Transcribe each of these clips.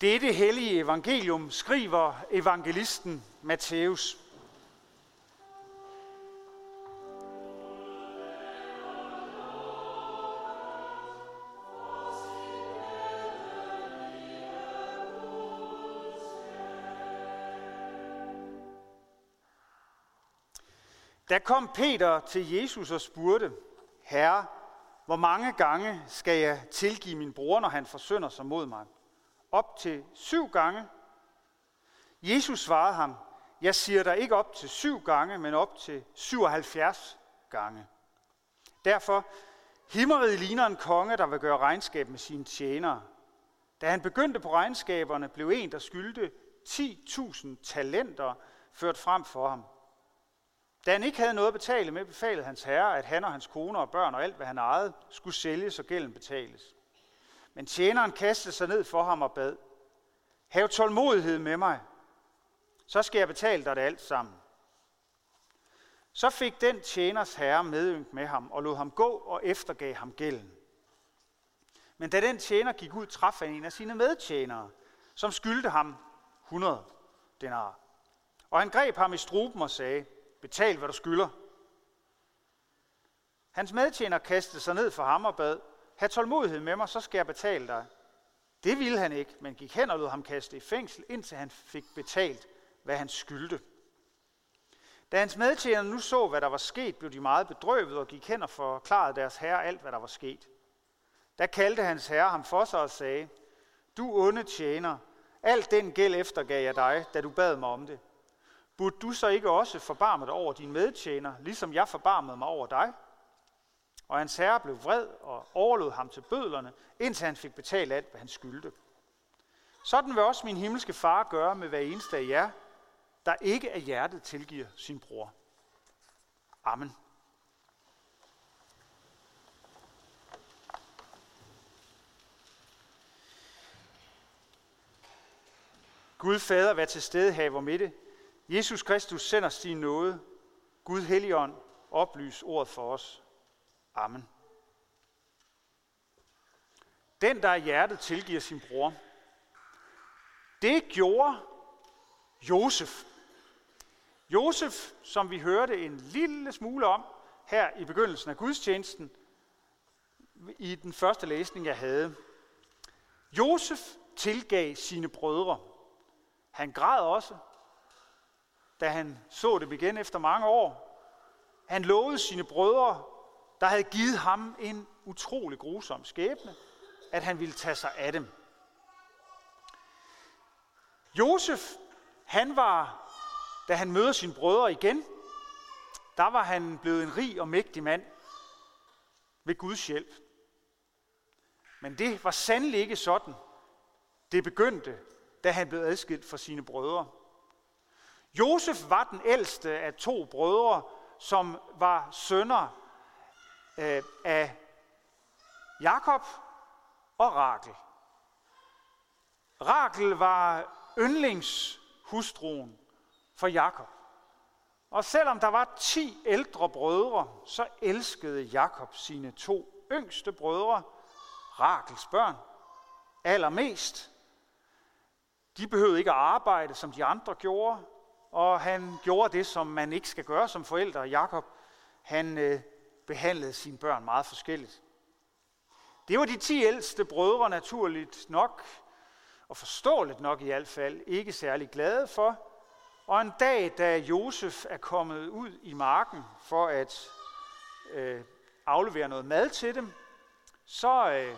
Dette hellige evangelium skriver evangelisten Matthæus. Da kom Peter til Jesus og spurgte, Herre, hvor mange gange skal jeg tilgive min bror, når han forsynder sig mod mig? Op til syv gange? Jesus svarede ham, jeg siger dig ikke op til syv gange, men op til 77 gange. Derfor, himmeriget ligner en konge, der vil gøre regnskab med sine tjenere. Da han begyndte på regnskaberne, blev en, der skyldte 10.000 talenter, ført frem for ham. Da han ikke havde noget at betale med, befalede hans herre, at han og hans kone og børn og alt, hvad han ejede, skulle sælges og gælden betales. Men tjeneren kastede sig ned for ham og bad, Hav tålmodighed med mig, så skal jeg betale dig det alt sammen. Så fik den tjeners herre medynk med ham og lod ham gå og eftergav ham gælden. Men da den tjener gik ud, traf han en af sine medtjenere, som skyldte ham 100 denar. Og han greb ham i struben og sagde, Betal, hvad du skylder. Hans medtjener kastede sig ned for ham og bad, Ha' tålmodighed med mig, så skal jeg betale dig. Det ville han ikke, men gik hen og lod ham kaste i fængsel, indtil han fik betalt, hvad han skyldte. Da hans medtjener nu så, hvad der var sket, blev de meget bedrøvet og gik hen og forklarede deres herre alt, hvad der var sket. Da kaldte hans herre ham for sig og sagde, Du onde tjener, alt den gæld eftergav jeg dig, da du bad mig om det. Burde du så ikke også forbarme dig over din medtjener, ligesom jeg forbarmede mig over dig? Og hans herre blev vred og overlod ham til bødlerne, indtil han fik betalt alt, hvad han skyldte. Sådan vil også min himmelske far gøre med hver eneste af jer, der ikke af hjertet tilgiver sin bror. Amen. Gud Fader, vær til stede her hvor midte. Jesus Kristus sender sin nåde. Gud Helligånd, oplys ordet for os. Amen. Den, der i hjertet tilgiver sin bror. Det gjorde Josef. Josef, som vi hørte en lille smule om her i begyndelsen af gudstjenesten, i den første læsning, jeg havde. Josef tilgav sine brødre. Han græd også, da han så dem igen efter mange år. Han lovede sine brødre, der havde givet ham en utrolig grusom skæbne, at han ville tage sig af dem. Josef, han var, da han møder sine brødre igen, der var han blevet en rig og mægtig mand ved Guds hjælp. Men det var sandelig ikke sådan, det begyndte, da han blev adskilt fra sine brødre. Josef var den ældste af to brødre, som var sønner øh, af Jakob og Rakel. Rakel var yndlingshustruen for Jakob. Og selvom der var ti ældre brødre, så elskede Jakob sine to yngste brødre, Rakels børn, allermest. De behøvede ikke at arbejde, som de andre gjorde, og han gjorde det, som man ikke skal gøre som forældre. Jakob, han øh, behandlede sine børn meget forskelligt. Det var de ti ældste brødre naturligt nok, og forståeligt nok i hvert fald, ikke særlig glade for. Og en dag, da Josef er kommet ud i marken for at øh, aflevere noget mad til dem, så øh,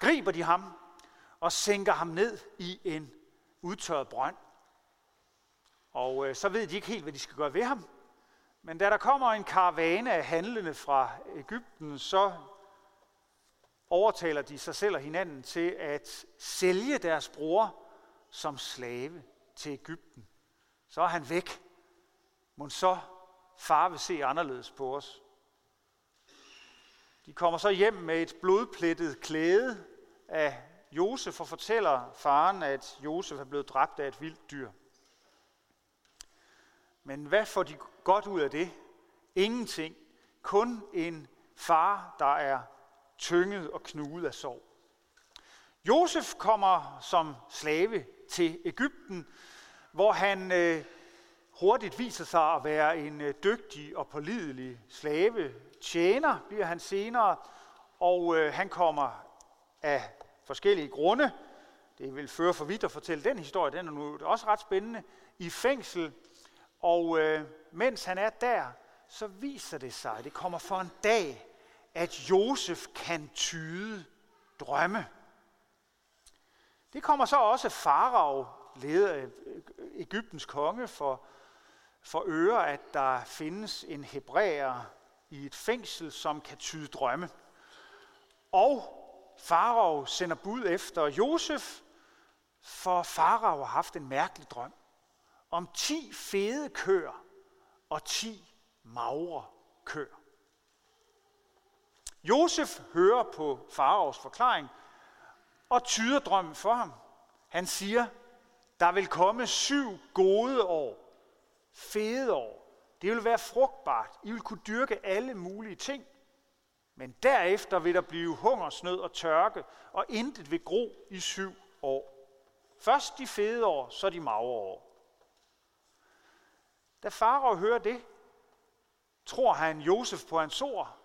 griber de ham og sænker ham ned i en udtørret brønd. Og øh, så ved de ikke helt, hvad de skal gøre ved ham. Men da der kommer en karavane af handlende fra Ægypten, så overtaler de sig selv og hinanden til at sælge deres bror som slave til Ægypten. Så er han væk. Må så far vil se anderledes på os. De kommer så hjem med et blodplettet klæde af Josef og fortæller faren, at Josef er blevet dræbt af et vildt dyr. Men hvad får de godt ud af det? Ingenting. Kun en far, der er tynget og knuget af sorg. Josef kommer som slave til Ægypten, hvor han øh, hurtigt viser sig at være en øh, dygtig og pålidelig slave. Tjener bliver han senere, og øh, han kommer af forskellige grunde. Det vil føre for vidt at fortælle den historie, den er nu også ret spændende. I fængsel, og øh, mens han er der, så viser det sig, det kommer for en dag, at Josef kan tyde drømme. Det kommer så også Farao, leder øh, af Ægyptens konge, for, for øre, at der findes en hebræer i et fængsel, som kan tyde drømme. Og Farao sender bud efter Josef, for Farao har haft en mærkelig drøm om ti fede køer og ti magre køer. Josef hører på Faraos forklaring og tyder drømmen for ham. Han siger, der vil komme syv gode år, fede år. Det vil være frugtbart. I vil kunne dyrke alle mulige ting. Men derefter vil der blive hungersnød og tørke, og intet vil gro i syv år. Først de fede år, så de magre år. Da Farao hører det, tror han Josef på hans ord,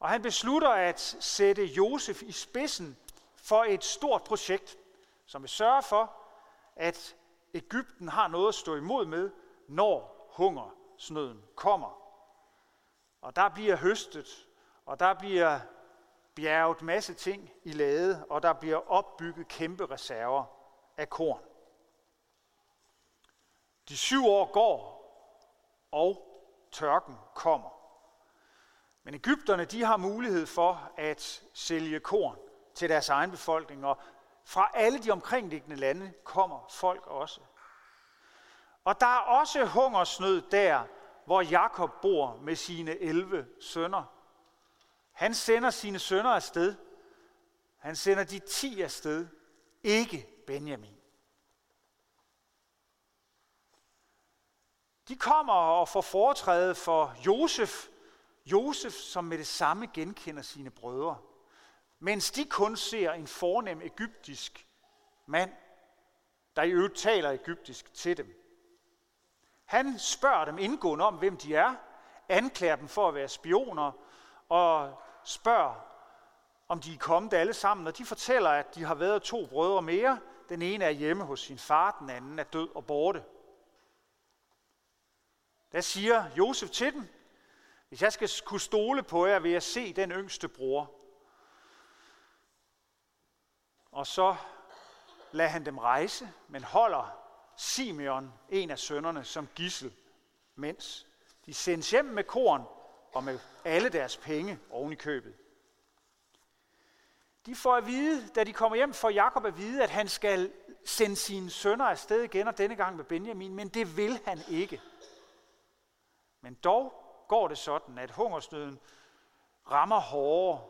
og han beslutter at sætte Josef i spidsen for et stort projekt, som vil sørge for, at Ægypten har noget at stå imod med, når hungersnøden kommer. Og der bliver høstet, og der bliver bjerget masse ting i lade, og der bliver opbygget kæmpe reserver af korn. De syv år går, og tørken kommer. Men Ægypterne de har mulighed for at sælge korn til deres egen befolkning, og fra alle de omkringliggende lande kommer folk også. Og der er også hungersnød der, hvor Jakob bor med sine 11 sønner. Han sender sine sønner afsted. Han sender de 10 afsted, ikke Benjamin. De kommer og får foretræde for Josef, Josef, som med det samme genkender sine brødre, mens de kun ser en fornem egyptisk mand, der i øvrigt taler egyptisk til dem. Han spørger dem indgående om, hvem de er, anklager dem for at være spioner, og spørger, om de er kommet alle sammen, og de fortæller, at de har været to brødre mere. Den ene er hjemme hos sin far, den anden er død og borte. Der siger Josef til dem, hvis jeg skal kunne stole på jer, vil jeg se den yngste bror. Og så lader han dem rejse, men holder Simeon, en af sønnerne, som gissel, mens de sendes hjem med korn og med alle deres penge oven i købet. De får at vide, da de kommer hjem, får Jakob at vide, at han skal sende sine sønner afsted igen, og denne gang med Benjamin, men det vil han ikke. Men dog går det sådan, at hungersnøden rammer hårdere,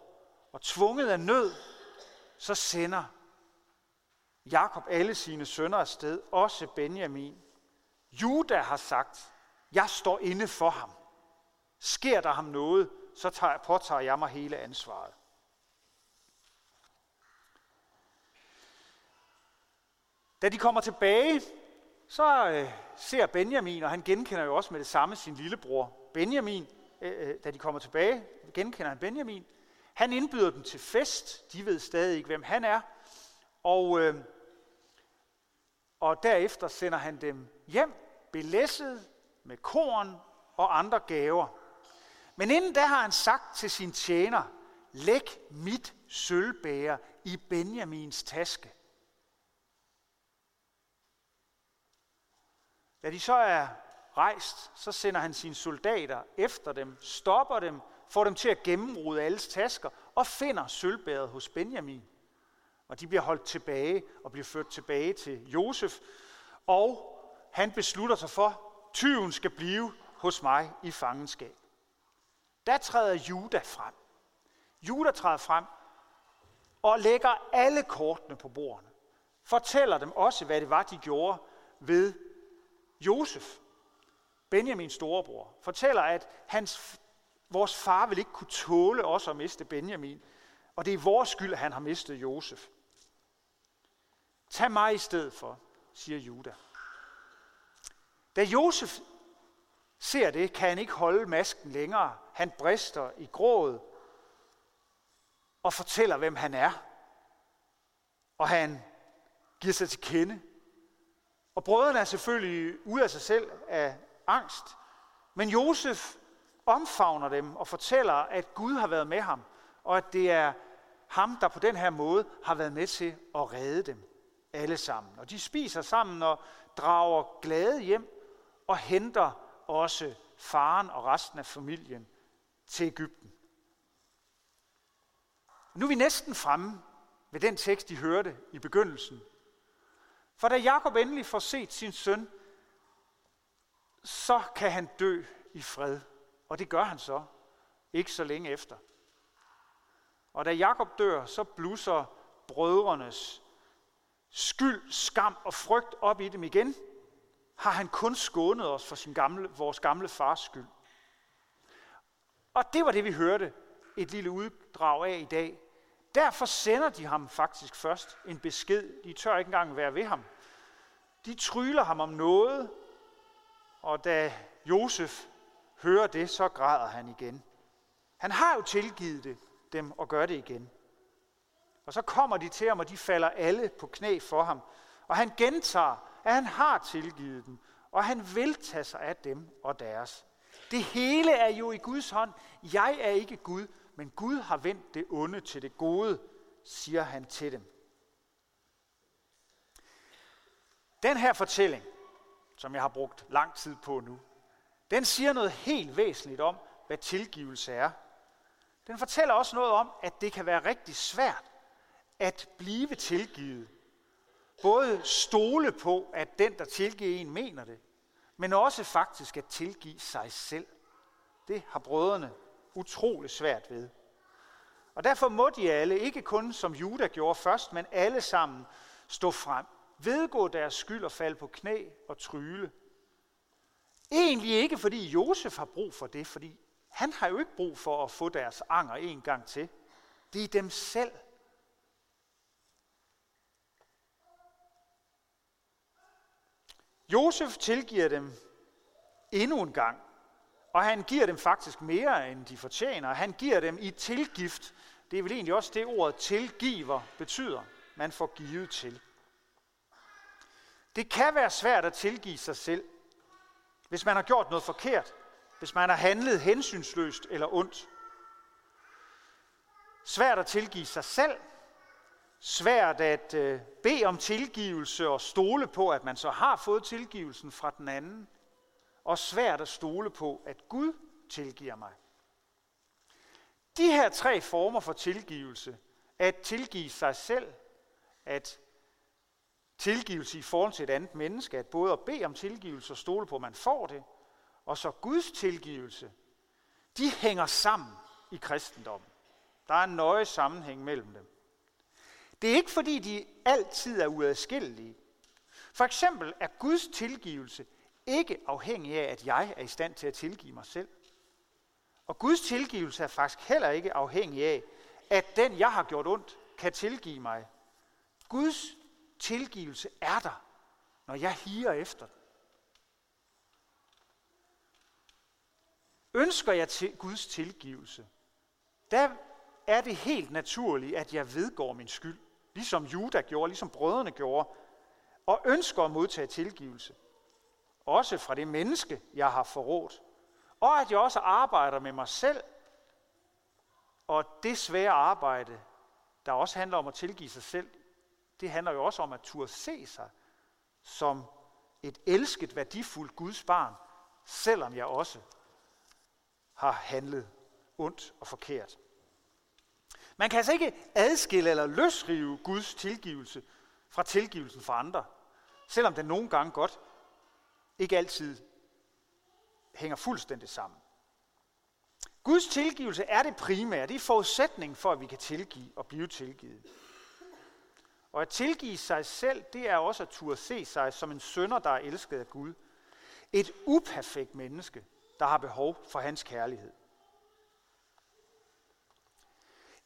og tvunget af nød, så sender Jakob alle sine sønner afsted, også Benjamin. Juda har sagt, jeg står inde for ham. Sker der ham noget, så tager, påtager jeg mig hele ansvaret. Da de kommer tilbage, så øh, ser Benjamin, og han genkender jo også med det samme sin lillebror Benjamin, øh, øh, da de kommer tilbage, genkender han Benjamin. Han indbyder dem til fest, de ved stadig ikke, hvem han er, og, øh, og derefter sender han dem hjem, belæsset med korn og andre gaver. Men inden da har han sagt til sin tjener, læg mit sølvbæger i Benjamins taske. Da de så er rejst, så sender han sine soldater efter dem, stopper dem, får dem til at gennemrode alles tasker og finder sølvbæret hos Benjamin. Og de bliver holdt tilbage og bliver ført tilbage til Josef. Og han beslutter sig for, tyven skal blive hos mig i fangenskab. Der træder Juda frem. Juda træder frem og lægger alle kortene på bordene. Fortæller dem også, hvad det var, de gjorde ved Josef, Benjamins storebror, fortæller, at hans, vores far vil ikke kunne tåle os at miste Benjamin, og det er vores skyld, at han har mistet Josef. Tag mig i stedet for, siger Juda. Da Josef ser det, kan han ikke holde masken længere. Han brister i gråd og fortæller, hvem han er. Og han giver sig til kende. Og brødrene er selvfølgelig ude af sig selv af angst. Men Josef omfavner dem og fortæller, at Gud har været med ham, og at det er ham, der på den her måde har været med til at redde dem alle sammen. Og de spiser sammen og drager glade hjem og henter også faren og resten af familien til Ægypten. Nu er vi næsten fremme ved den tekst, de hørte i begyndelsen. For da Jakob endelig får set sin søn, så kan han dø i fred. Og det gør han så, ikke så længe efter. Og da Jakob dør, så blusser brødrenes skyld, skam og frygt op i dem igen, har han kun skånet os for sin gamle, vores gamle fars skyld. Og det var det, vi hørte et lille uddrag af i dag. Derfor sender de ham faktisk først en besked. De tør ikke engang være ved ham. De tryller ham om noget, og da Josef hører det, så græder han igen. Han har jo tilgivet det, dem og gør det igen. Og så kommer de til ham, og de falder alle på knæ for ham. Og han gentager, at han har tilgivet dem, og han vil tage sig af dem og deres. Det hele er jo i Guds hånd. Jeg er ikke Gud, men Gud har vendt det onde til det gode, siger han til dem. Den her fortælling, som jeg har brugt lang tid på nu, den siger noget helt væsentligt om, hvad tilgivelse er. Den fortæller også noget om, at det kan være rigtig svært at blive tilgivet. Både stole på, at den, der tilgiver en, mener det, men også faktisk at tilgive sig selv. Det har brødrene utrolig svært ved. Og derfor må de alle, ikke kun som Juda gjorde først, men alle sammen stå frem, vedgå deres skyld og falde på knæ og tryle. Egentlig ikke, fordi Josef har brug for det, fordi han har jo ikke brug for at få deres anger en gang til. Det er dem selv. Josef tilgiver dem endnu en gang, og han giver dem faktisk mere, end de fortjener. Han giver dem i tilgift. Det er vel egentlig også det, ordet tilgiver betyder. Man får givet til. Det kan være svært at tilgive sig selv, hvis man har gjort noget forkert, hvis man har handlet hensynsløst eller ondt. Svært at tilgive sig selv, svært at øh, bede om tilgivelse og stole på, at man så har fået tilgivelsen fra den anden, og svært at stole på, at Gud tilgiver mig. De her tre former for tilgivelse, at tilgive sig selv, at tilgivelse i forhold til et andet menneske, at både at bede om tilgivelse og stole på, at man får det, og så Guds tilgivelse, de hænger sammen i kristendommen. Der er en nøje sammenhæng mellem dem. Det er ikke fordi, de altid er uadskillelige. For eksempel er Guds tilgivelse ikke afhængig af, at jeg er i stand til at tilgive mig selv. Og Guds tilgivelse er faktisk heller ikke afhængig af, at den, jeg har gjort ondt, kan tilgive mig. Guds tilgivelse er der, når jeg higer efter den. Ønsker jeg til Guds tilgivelse, der er det helt naturligt, at jeg vedgår min skyld, ligesom Juda gjorde, ligesom brødrene gjorde, og ønsker at modtage tilgivelse. Også fra det menneske, jeg har forrådt. Og at jeg også arbejder med mig selv, og det svære arbejde, der også handler om at tilgive sig selv, det handler jo også om at turde se sig som et elsket, værdifuldt Guds barn, selvom jeg også har handlet ondt og forkert. Man kan altså ikke adskille eller løsrive Guds tilgivelse fra tilgivelsen for andre, selvom den nogle gange godt ikke altid hænger fuldstændig sammen. Guds tilgivelse er det primære, det er forudsætningen for, at vi kan tilgive og blive tilgivet. Og at tilgive sig selv, det er også at turde se sig som en sønder, der er elsket af Gud. Et uperfekt menneske, der har behov for hans kærlighed.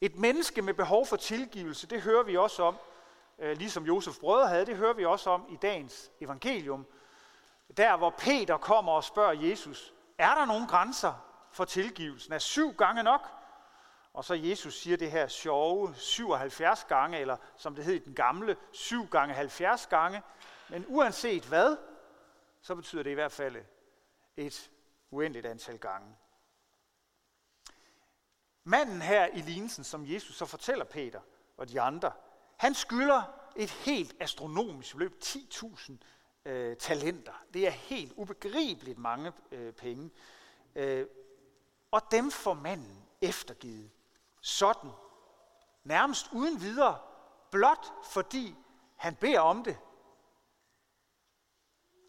Et menneske med behov for tilgivelse, det hører vi også om øh, ligesom Josefs brødre havde. Det hører vi også om i dagens evangelium. Der, hvor Peter kommer og spørger Jesus, er der nogle grænser for tilgivelsen? Er syv gange nok? Og så Jesus siger det her sjove 77 gange, eller som det hed i den gamle, 7 gange 70 gange. Men uanset hvad, så betyder det i hvert fald et uendeligt antal gange. Manden her i lignelsen, som Jesus så fortæller Peter og de andre, han skylder et helt astronomisk beløb, 10.000 øh, talenter. Det er helt ubegribeligt mange øh, penge. Øh, og dem får manden eftergivet sådan, nærmest uden videre, blot fordi han beder om det.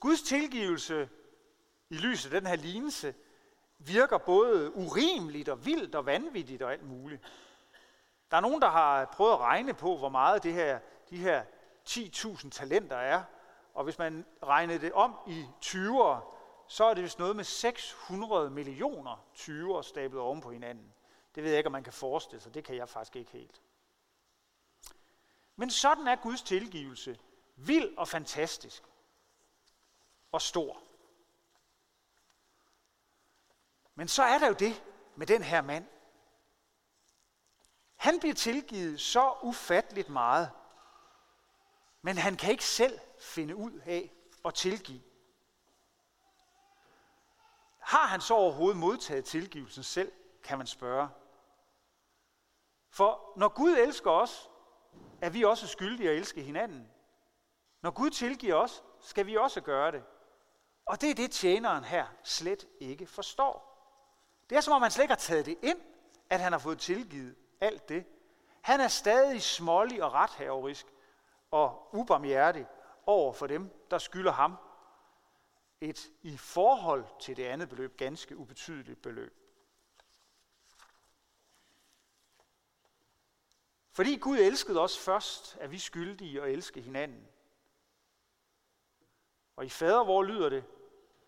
Guds tilgivelse i lyset af den her lignelse virker både urimeligt og vildt og vanvittigt og alt muligt. Der er nogen, der har prøvet at regne på, hvor meget det her, de her 10.000 talenter er. Og hvis man regner det om i 20'er, så er det vist noget med 600 millioner 20'er stablet oven på hinanden. Det ved jeg ikke, om man kan forestille sig. Det kan jeg faktisk ikke helt. Men sådan er Guds tilgivelse. Vild og fantastisk. Og stor. Men så er der jo det med den her mand. Han bliver tilgivet så ufatteligt meget, men han kan ikke selv finde ud af at tilgive. Har han så overhovedet modtaget tilgivelsen selv, kan man spørge. For når Gud elsker os, er vi også skyldige at elske hinanden. Når Gud tilgiver os, skal vi også gøre det. Og det er det, tjeneren her slet ikke forstår. Det er som om han slet ikke har taget det ind, at han har fået tilgivet alt det. Han er stadig smålig og rethaverisk og ubarmhjertig over for dem, der skylder ham et i forhold til det andet beløb ganske ubetydeligt beløb. Fordi Gud elskede os først, er vi skyldige at elske hinanden. Og i fader, hvor lyder det,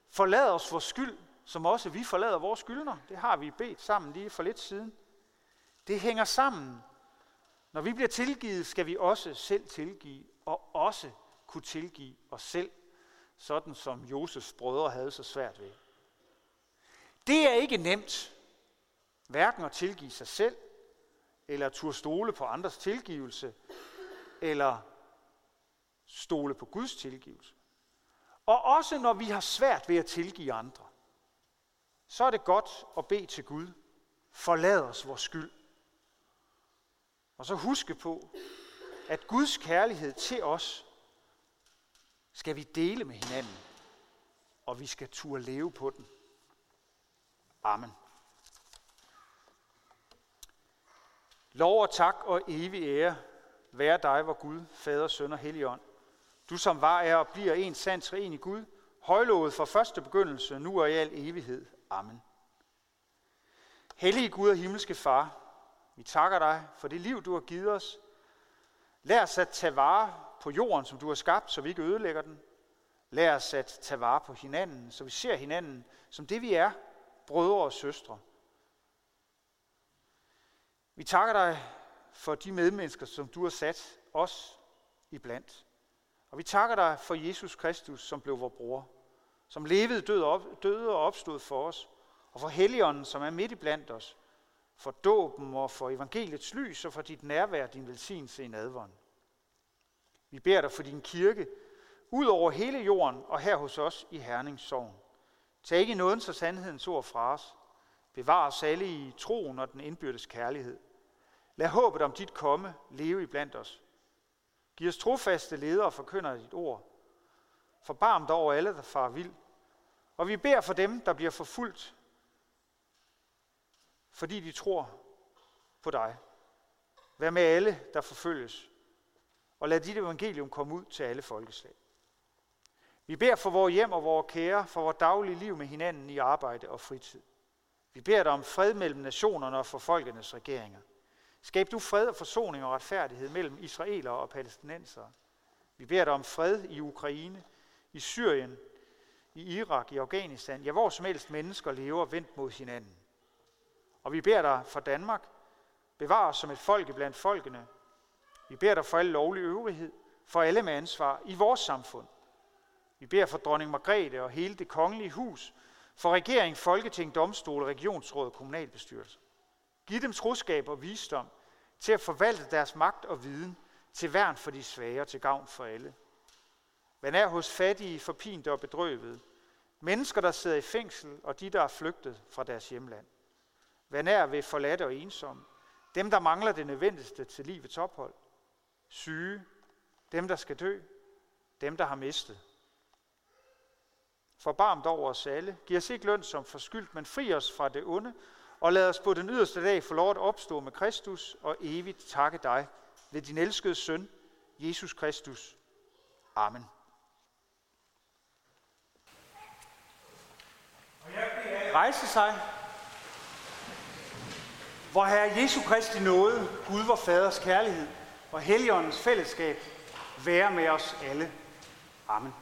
forlad os vores skyld, som også vi forlader vores skyldner. Det har vi bedt sammen lige for lidt siden. Det hænger sammen. Når vi bliver tilgivet, skal vi også selv tilgive, og også kunne tilgive os selv, sådan som Josefs brødre havde så svært ved. Det er ikke nemt, hverken at tilgive sig selv, eller turde stole på andres tilgivelse, eller stole på Guds tilgivelse. Og også når vi har svært ved at tilgive andre, så er det godt at bede til Gud, forlad os vores skyld. Og så huske på, at Guds kærlighed til os skal vi dele med hinanden, og vi skal turde leve på den. Amen. Lov og tak og evig ære være dig, hvor Gud, Fader, Søn og Helligånd. Du som var, er og bliver en sand i Gud, højlovet fra første begyndelse, nu og i al evighed. Amen. Hellige Gud og himmelske Far, vi takker dig for det liv, du har givet os. Lær os at tage vare på jorden, som du har skabt, så vi ikke ødelægger den. Lær os at tage vare på hinanden, så vi ser hinanden som det, vi er, brødre og søstre. Vi takker dig for de medmennesker, som du har sat os iblandt. Og vi takker dig for Jesus Kristus, som blev vores bror, som levede, døde, op, døde og opstod for os, og for Helligånden, som er midt iblandt os, for dåben og for evangeliets lys og for dit nærvær, din velsignelse i nadvånd. Vi beder dig for din kirke, ud over hele jorden og her hos os i Herningssovn. Tag ikke nådens og sandhedens ord fra os, Bevar os alle i troen og den indbyrdes kærlighed. Lad håbet om dit komme leve i blandt os. Giv os trofaste ledere og forkynder dit ord. Forbarm dig over alle, der far vild. Og vi beder for dem, der bliver forfulgt, fordi de tror på dig. Vær med alle, der forfølges. Og lad dit evangelium komme ud til alle folkeslag. Vi beder for vores hjem og vores kære, for vores daglige liv med hinanden i arbejde og fritid. Vi beder dig om fred mellem nationerne og for folkenes regeringer. Skab du fred og forsoning og retfærdighed mellem israelere og palæstinensere. Vi beder dig om fred i Ukraine, i Syrien, i Irak, i Afghanistan, ja hvor som helst mennesker lever vendt mod hinanden. Og vi beder dig for Danmark, bevar os som et folk blandt folkene. Vi beder dig for al lovlig øvrighed, for alle med ansvar i vores samfund. Vi beder for dronning Margrethe og hele det kongelige hus, for regering, folketing, domstol, regionsråd og kommunalbestyrelse. Giv dem troskab og visdom til at forvalte deres magt og viden til værn for de svage og til gavn for alle. Men er hos fattige, forpinte og bedrøvede, mennesker, der sidder i fængsel og de, der er flygtet fra deres hjemland. Vær nær ved forladte og ensomme, dem, der mangler det nødvendigste til livets ophold, syge, dem, der skal dø, dem, der har mistet. Forbarmt over os alle, giv os ikke løn som forskyldt, men fri os fra det onde, og lad os på den yderste dag få lov at opstå med Kristus og evigt takke dig ved din elskede søn, Jesus Kristus. Amen. Og jeg rejse sig, hvor Herre Jesu Kristi nåde, Gud vor Faders kærlighed og Helligåndens fællesskab være med os alle. Amen.